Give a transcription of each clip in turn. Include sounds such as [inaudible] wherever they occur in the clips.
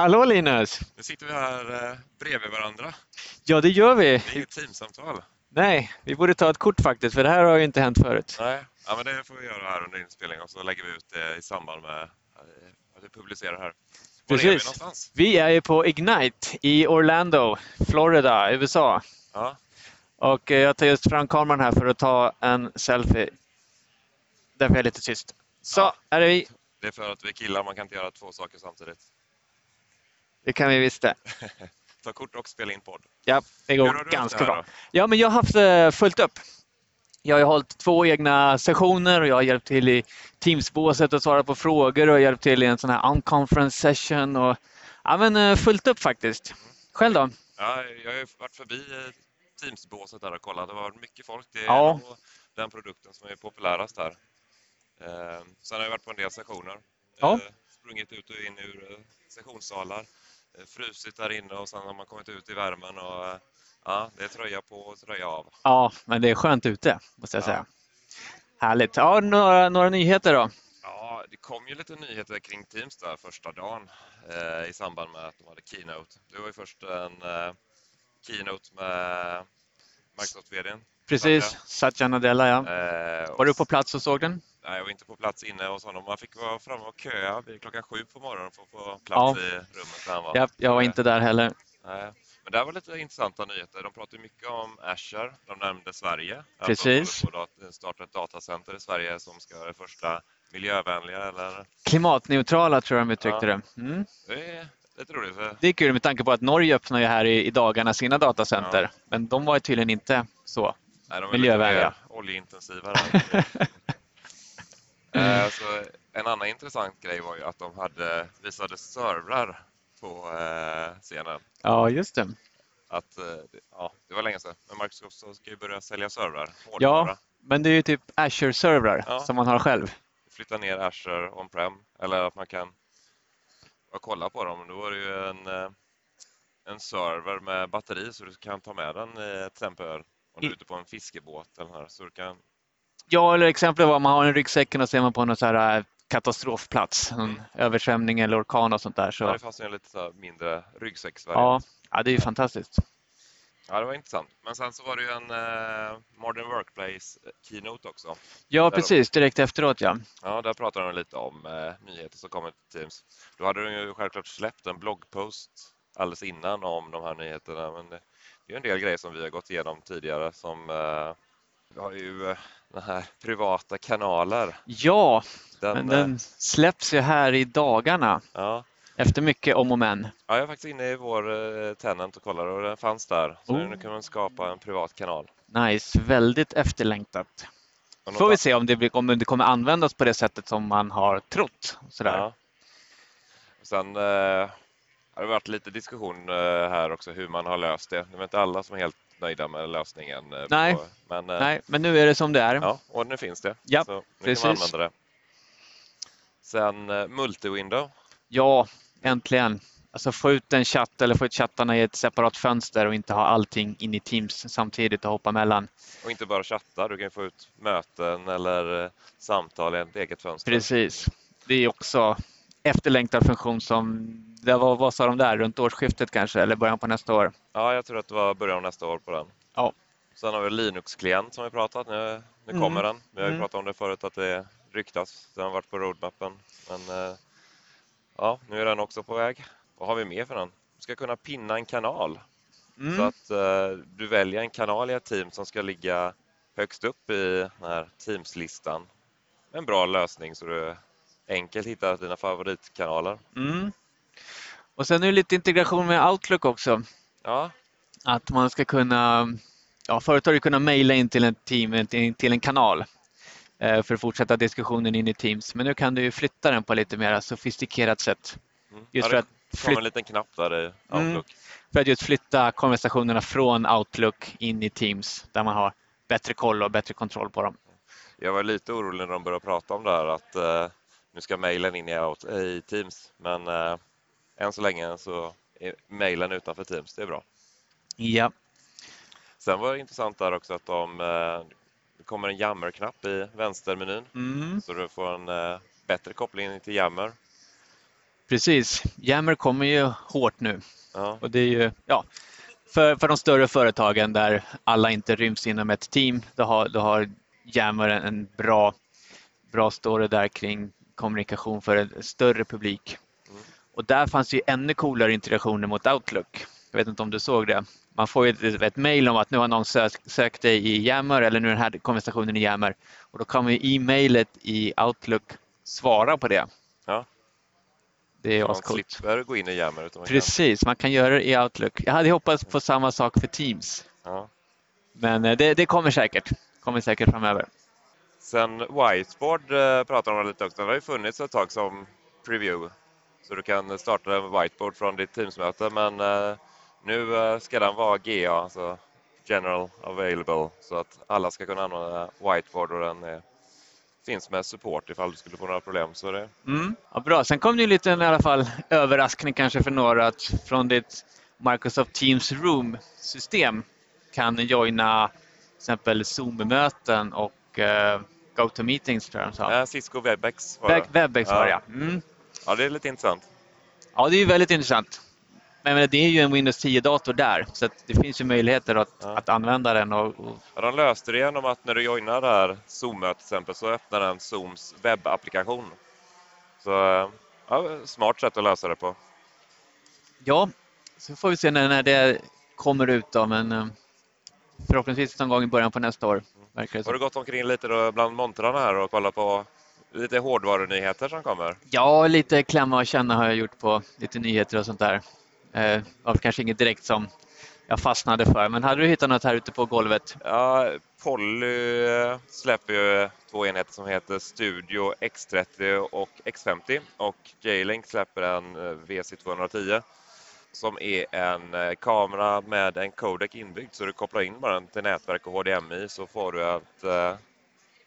Hallå Linus! Nu sitter vi här eh, bredvid varandra. Ja, det gör vi. Det är inget teamsamtal. Nej, vi borde ta ett kort faktiskt, för det här har ju inte hänt förut. Nej, ja, men det får vi göra här under inspelningen och så lägger vi ut det i samband med eh, att vi publicerar här. Var är vi Precis. någonstans? Vi är ju på Ignite i Orlando, Florida, USA. Ja, Och eh, jag tar just fram kameran här för att ta en selfie. Därför är jag lite tyst. Så, Ja. här är vi. det är för att vi är killar, man kan inte göra två saker samtidigt. Det kan vi visst det. [laughs] Ta kort och spela in podd. Ja, det går ganska bra. då? Ja, men jag har haft eh, fullt upp. Jag har hållit två egna sessioner och jag har hjälpt till i Teamsbåset och svarat på frågor och hjälpt till i en sån här on-conference session. Och, ja, men eh, fullt upp faktiskt. Själv då? Ja, jag har varit förbi eh, Teams-båset där och kollat. Det var mycket folk. Det är Ja. den produkten som är populärast här. Eh, sen har jag varit på en del sessioner. Ja. Sprungit ut och in ur sessionssalar. Eh, frusit där inne och sen har man kommit ut i värmen och eh, ja, det är tröja på och tröja av. Ja, men det är skönt ute måste jag Ja. säga. Härligt. Ja, några, några nyheter då? Ja, det kom ju lite nyheter kring Teams där första dagen eh, i samband med att de hade Keynote. Det var ju först en eh, Keynote med Microsoft-VDn. Precis, Satya Nadella ja. Eh, Var du på plats och såg den? Nej, jag var inte på plats inne hos honom. Man fick vara framme och köa vid klockan sju på morgonen för att få plats Ja. i rummet där han var. Ja, jag var inte där heller. Nej. Men det var lite intressanta nyheter. De pratade mycket om Azure. De nämnde Sverige. Att Precis. De håller på att starta ett datacenter i Sverige som ska vara det första miljövänliga. Eller... Klimatneutrala tror jag de uttryckte Ja. det. Mm. Det är lite roligt. För... Det är kul med tanke på att Norge öppnar ju här i, i dagarna sina datacenter. Ja. Men de var tydligen inte så. Nej, de är Miljövänliga. lite oljeintensiva. [laughs] Eh, så en annan intressant grej var ju att de hade, visade servrar på eh, scenen. ja, just det. att eh, ja, det var länge sedan, men Microsoft ska ju börja sälja servrar. Ja, hårdvara. men det är ju typ Azure-servrar Ja. som man har själv. Flytta ner Azure on-prem eller att man kan ja, kolla på dem. Då var det ju en, eh, en server med batteri så du kan ta med den till exempel om du är ute på en fiskebåt eller här, så du kan Ja, eller exempel var man har en ryggsäcken och så är man på någon så här äh, katastrofplats, en Mm. översvämning eller orkan och sånt där. Ja. Så, Det fanns en lite så mindre ryggsäcksvariant. ja, ja, det är ju fantastiskt. Ja, det var intressant. Men sen så var det ju en eh, Modern Workplace eh, Keynote också. Ja, precis. Direkt efteråt, ja. Ja, där pratade de lite om eh, nyheter som kommer till Teams. Då hade de ju självklart släppt en bloggpost alldeles innan om de här nyheterna. Men det, det är ju en del grejer som vi har gått igenom tidigare som eh, har ju eh, den här privata kanaler. Ja, Den, men eh, den släpps ju här i dagarna ja. efter mycket om och men. ja, jag är faktiskt inne i vår eh, Tenant och kollar och den fanns där. Så Oh. nu kan man skapa en privat kanal. Nice, väldigt efterlängtat. Får vi se om det, blir, om det kommer användas på det sättet som man har trott. Sådär. Ja. Sen eh, har det varit lite diskussion eh, här också hur man har löst det. Det är inte alla som är helt nöjda med lösningen. eh, Nej. På, men, eh, Nej, men nu är det som det är. Ja, och nu finns det. Ja, så nu kan precis. man använda det. Sen eh, multi-window. Ja, äntligen. Alltså få ut en chatt eller få ut chattarna i ett separat fönster och inte ha allting in i Teams samtidigt och hoppa mellan. Och inte bara chatta, du kan få ut möten eller samtal i ett eget fönster. Precis. Det är också efterlängtad funktion som, det var, vad sa de där, runt årsskiftet kanske eller början på nästa år? Ja, jag tror att det var början av nästa år på den. Ja. Sen har vi Linux-klient som vi pratat. Nu, nu Mm. kommer den. Vi har ju Mm. pratat om det förut att det ryktas. Den har varit på roadmappen. Men eh, ja, nu är den också på väg. Vad har vi mer för den? Du ska kunna pinna en kanal. Så Mm. att eh, du väljer en kanal i ett team som ska ligga högst upp i den här Teams-listan. En bra lösning så du enkelt hittar dina favoritkanaler. Mm. Och sen är det lite integration med Outlook också. Ja, Att man ska kunna, ja förut har du kunnat mejla in till en team, till en kanal eh, för att fortsätta diskussionen in i Teams. Men nu kan du ju flytta den på lite mer sofistikerat sätt. mm. Just ja för att, kommer flyt, en liten knapp där i Mm. Outlook. för att just flytta konversationerna från Outlook in i Teams där man har bättre koll och bättre kontroll på dem. Jag var lite orolig när de började prata om det här att eh, nu ska mejlen in i, out, i Teams. Men eh, än så länge så är mejlen utanför Teams. Det är bra. Ja, Sen var det intressant där också att de, eh, det kommer en jammer-knapp i vänstermenyn mm. så du får en eh, bättre koppling till Yammer. Precis. Yammer kommer ju hårt nu Ja. och det är ju, ja, för, för de större företagen där alla inte ryms inom ett team, då har, då har Yammer en, en bra, bra story där kring kommunikation för en större publik. Mm. Och där fanns ju ännu coolare integrationer mot Outlook. Jag vet inte om du såg det. Man får ju ett, ett mail om att nu har någon sökt, sökt dig i Yammer eller nu är den här konversationen i Yammer och då kan ju e-mailet i Outlook svara på det. Ja. Det är Man ascoolt. slipper gå in i Yammer. Utan man kan, Precis, man kan göra det i Outlook. Jag hade hoppats på samma sak för Teams, ja. men eh, det, det kommer säkert. kommer säkert framöver. Sen Whiteboard eh, pratar de lite också. Det har ju funnits ett tag som preview. Så du kan starta en Whiteboard från ditt Teamsmöte men eh, nu eh, ska den vara GA, alltså General Available, så att alla ska kunna använda Whiteboard och den är, finns med support ifall du skulle få några problem. Så det, Mm. Ja, bra, sen kom det ju lite i alla fall överraskning kanske för några att från ditt Microsoft Teams Room-system kan joina till exempel Zoom-möten och eh, GoToMeetings tror jag de sa. ja. Cisco Webex var det. Webex var det ja. Mm. Ja, det är lite intressant. Ja, det är ju väldigt intressant. Men det är ju en Windows 10-dator där så det finns ju möjligheter att, Ja. att använda den. Och, och, Ja, de löste det genom att när du joinar det här Zoom-mötet till exempel så öppnar den Zooms webbapplikation. Så ja, smart sätt att lösa det på. ja, så får vi se när, när det kommer ut då, men eh, förhoppningsvis någon gång i början på nästa år. Verkar det Har du gått omkring lite då bland montrarna här och kollat på lite hårdvarunyheter som kommer? Ja, lite klämma och känna har jag gjort på lite nyheter och sånt där. Eh, var kanske inget direkt som jag fastnade för, men hade du hittat något här ute på golvet? Ja, Poly eh, släpper ju två enheter som heter Studio X30 och X50 och J-Link släpper en eh, VC210 som är en eh, kamera med en codec inbyggd så du kopplar in bara den till nätverk och HDMI så får du ett eh,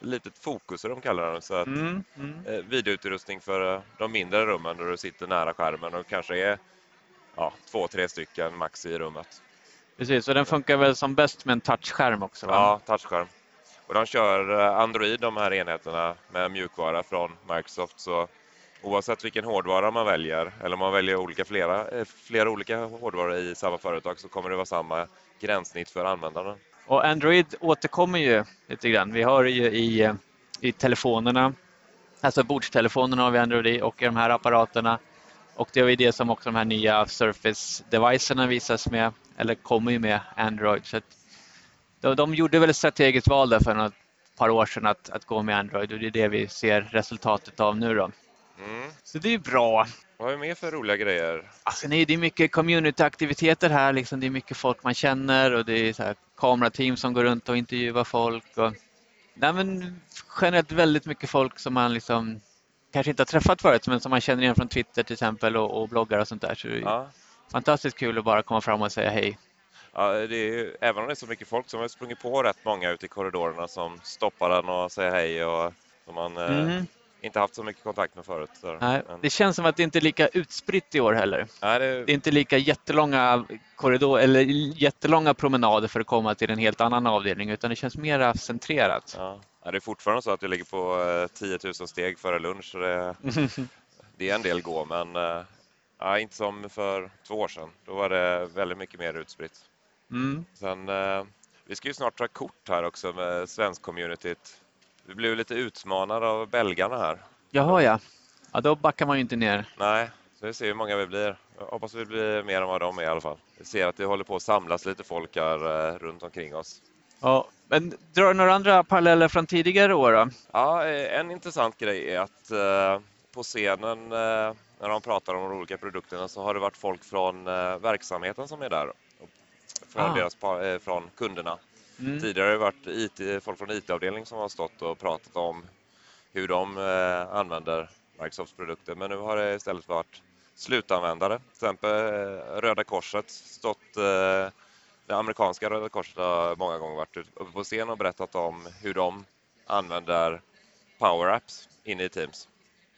litet fokusrum kallar det så att Mm, mm. eh, videoutrustning för eh, de mindre rummen där du sitter nära skärmen och kanske är ja, två, tre stycken max i rummet. Precis, och den funkar väl som bäst med en touchskärm också? Va? Ja, touchskärm. Och de kör eh, Android, de här enheterna, med mjukvara från Microsoft. Så oavsett vilken hårdvara man väljer, eller om man väljer olika flera, eh, flera olika hårdvaror i samma företag, så kommer det vara samma gränssnitt för användaren. Och Android återkommer ju lite grann. Vi har det ju i, eh, i telefonerna, alltså bordstelefonerna har vi Android i och i de här apparaterna. Och det är ju det som också de här nya Surface-devicerna visas med, eller kommer ju med Android. Så att de, de gjorde väl ett strategiskt val där för något par år sedan att, att gå med Android och det är det vi ser resultatet av nu då. Mm. Så det är bra. Vad har vi mer för roliga grejer? Alltså, nej, det är mycket communityaktiviteter här. Liksom. Det är mycket folk man känner och det är så här kamerateam som går runt och intervjuar folk. Och... Nej, men generellt väldigt mycket folk som man liksom kanske inte har träffat förut men som man känner igen från Twitter till exempel och, och bloggar och sånt där. Så det är Ja. fantastiskt kul att bara komma fram och säga hej. Ja, det är, ju- även om det är så mycket folk så har jag sprungit på rätt många ute i korridorerna som stoppar den och säger hej och som man eh, Mhm. Inte haft så mycket kontakt med förut. Så. Nej, Men- det känns som att det inte är lika utspritt i år heller. Nej, det, Det är inte lika jättelånga korridor eller jättelånga promenader för att komma till en helt annan avdelning utan det känns mera centrerat. Ja. Det är fortfarande så att jag ligger på eh, 10 000 steg före lunch. Så det, [laughs] det är en del gå, men eh, ja, inte som för två år sedan. Då var det väldigt mycket mer utspritt. Mm. Sen, eh, vi ska ju snart ta kort här också med svensk-communityt. Vi blev lite utmanade av belgarna här. Jaha ja. ja, då backar man ju inte ner. Nej, så vi ser hur många vi blir. Jag hoppas vi blir mer än vad de är i alla fall. Vi ser att det håller på att samlas lite folk här eh, runt omkring oss. Ja, men drar du några andra paralleller från tidigare år då? Ja, eh, en intressant grej är att eh, på scenen eh, när de pratar om de olika produkterna så har det varit folk från verksamheten som är där. Från, Ah. deras, från kunderna. Mm. Tidigare har det varit IT, folk från IT-avdelningen som har stått och pratat om hur de eh, använder Microsofts produkter. Men nu har det istället varit slutanvändare. Till exempel eh, Röda Korset stått eh, det amerikanska Röda Korset har många gånger varit uppe på scen och berättat om hur de använder Power Apps inne i Teams.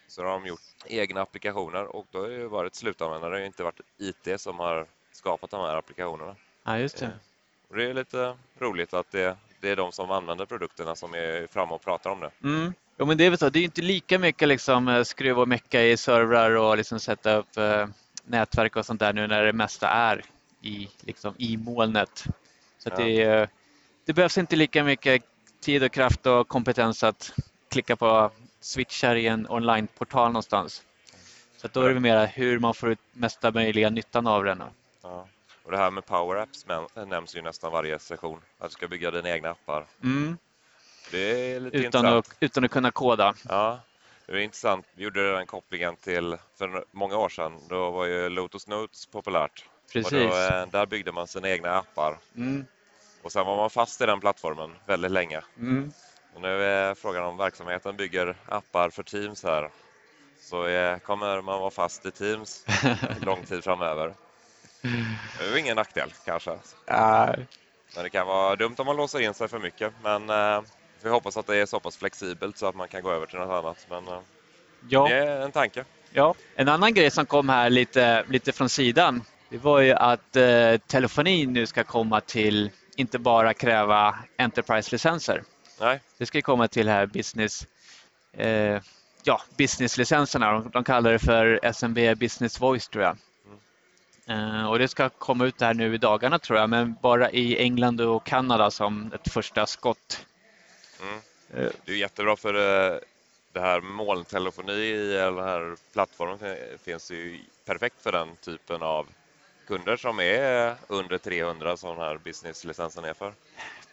Så har de gjort egna applikationer och då har det varit slutanvändare, det har inte varit IT som har skapat de här applikationerna. Ja, just det. Och det är lite roligt att det, det är de som använder produkterna som är framme och pratar om det. Mm. Jo, men det är väl så. Det är inte lika mycket liksom eh, skruva och mecka i servrar och liksom sätta upp eh, nätverk och sånt där nu när det mesta är i, liksom, i molnet. Så Ja. det, det behövs inte lika mycket tid och kraft och kompetens att klicka på switchar i en onlineportal någonstans. Så då är det mera hur man får ut mesta möjliga nyttan av den. Ja. Och det här med Power Apps nämns ju nästan varje session. Att du ska bygga dina egna appar. Mm. Det är lite Utan, intressant. att, utan att kunna koda. Ja, det är intressant. Vi gjorde den kopplingen till för många år sedan. Då var ju Lotus Notes populärt. Precis. då, eh, där byggde man sina egna appar. Mm. Och sen var man fast i den plattformen väldigt länge. Mm. Och nu är frågan om verksamheten bygger appar för Teams här. Så eh, kommer man vara fast i Teams [laughs] lång tid framöver. Det är ju ingen nackdel kanske. Ja, Men det kan vara dumt om man låser in sig för mycket. Men eh, vi hoppas att det är så pass flexibelt så att man kan gå över till något annat. Men eh, ja. det är en tanke. Ja. En annan grej som kom här lite, lite från sidan, det var ju att eh, telefonin nu ska komma till inte bara kräva Enterprise-licenser. Nej, Det ska komma till här business, eh, ja, business-licenserna. De, de kallar det för SMB Business Voice tror jag. Eh, och det ska komma ut här nu i dagarna tror jag, men bara i England och Kanada som ett första skott. Mm. Eh, det är jättebra för eh, det här molntelefoni i den här plattformen finns ju perfekt för den typen av kunder som är under 300 som den här businesslicensen är för.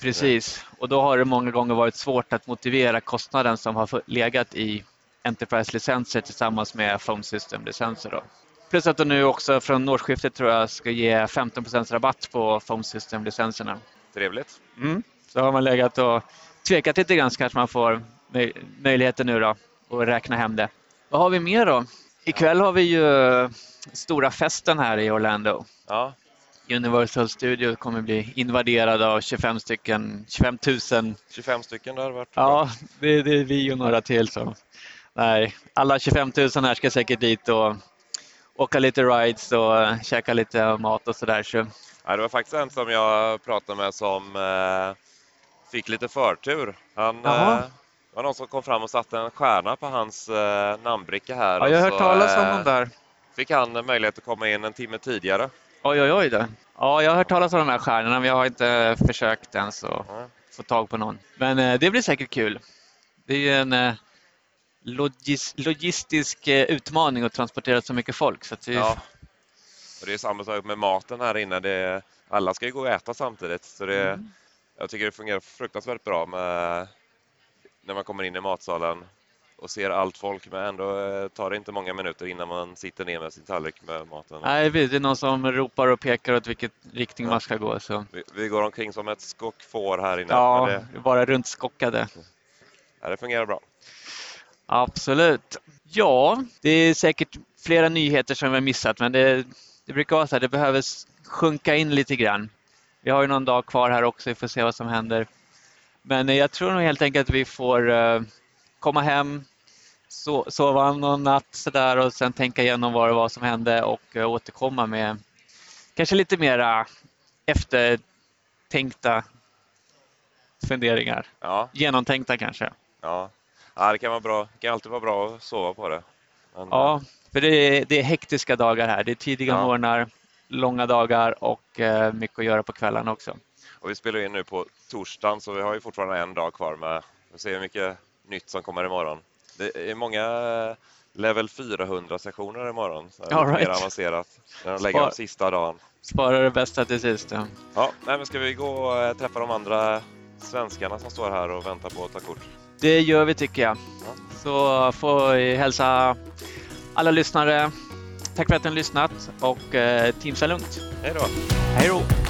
Precis, och då har det många gånger varit svårt att motivera kostnaden som har legat i Enterprise-licenser tillsammans med Phone System-licenser. Plus att de nu också från årsskiftet tror jag ska ge 15% rabatt på Phone System-licenserna. Trevligt. Mm. Så har man legat och tvekat lite grann så kanske man får möj möjligheten nu då att räkna hem det. Vad har vi mer då? Ikväll har vi ju stora festen här i Orlando. Ja, Universal Studio kommer bli invaderad av 25 stycken, 25 000 25 stycken där vart bra. Ja, det, det är vi och några till. Så. Nej, alla 25 000 här ska säkert dit och åka lite rides och eh, käka lite mat och sådär. Så, Ja, det var faktiskt en som jag pratade med som eh, fick lite förtur. Han, eh, det var någon som kom fram och satte en stjärna på hans eh, namnbricka här. ja, jag har hört talas om eh, där. Fick han möjlighet att komma in en timme tidigare. Oj, oj, oj. Då. Ja, jag har hört talas om de här stjärnorna men jag har inte försökt ens att Ja. få tag på någon. Men eh, det blir säkert kul. Det är ju en eh, logis logistisk eh, utmaning att transportera så mycket folk. Så det, Ja. Och det är samma sak med maten här inne. Det, alla ska ju gå och äta samtidigt. Så det, Mm. Jag tycker det fungerar fruktansvärt bra med, när man kommer in i matsalen och ser allt folk men ändå eh, tar det inte många minuter innan man sitter ner med sin tallrik med maten. Nej, det är någon som ropar och pekar åt vilket riktning Ja. man ska gå. Så. Vi, vi går omkring som ett skock får här inne. Ja, det, bara runt skockade. ja, det fungerar bra. Absolut. Ja, det är säkert flera nyheter som vi har missat, men det, det brukar vara så här, det behöver sjunka in lite grann. Vi har ju någon dag kvar här också, vi får se vad som händer. Men eh, jag tror nog helt enkelt att vi får eh, komma hem, so sova någon natt sådär och sen tänka igenom vad det var som hände och eh, återkomma med kanske lite mera eftertänkta funderingar. Ja, Genomtänkta kanske. ja. Ja det kan vara bra. Det kan alltid vara bra att sova på det. Men, Ja, för det är, det är hektiska dagar här. Det är tidiga Ja. morgnar, långa dagar och eh, mycket att göra på kvällarna också. Och vi spelar in nu på torsdagen så vi har ju fortfarande en dag kvar med vi ser hur mycket nytt som kommer imorgon. Det är många eh, level 400-sessioner imorgon. Så All lite mer right. avancerat. När de lägger Spar- sista dagen. Spara det bästa till sist. Ja. Ja, nej, men ska vi gå och eh, träffa de andra svenskarna som står här och väntar på att ta kort? Det gör vi tycker jag. Ja. Så får vi hälsa alla lyssnare. Tack för att ni har lyssnat och eh, teamsa lugnt. Hej då! Hej då!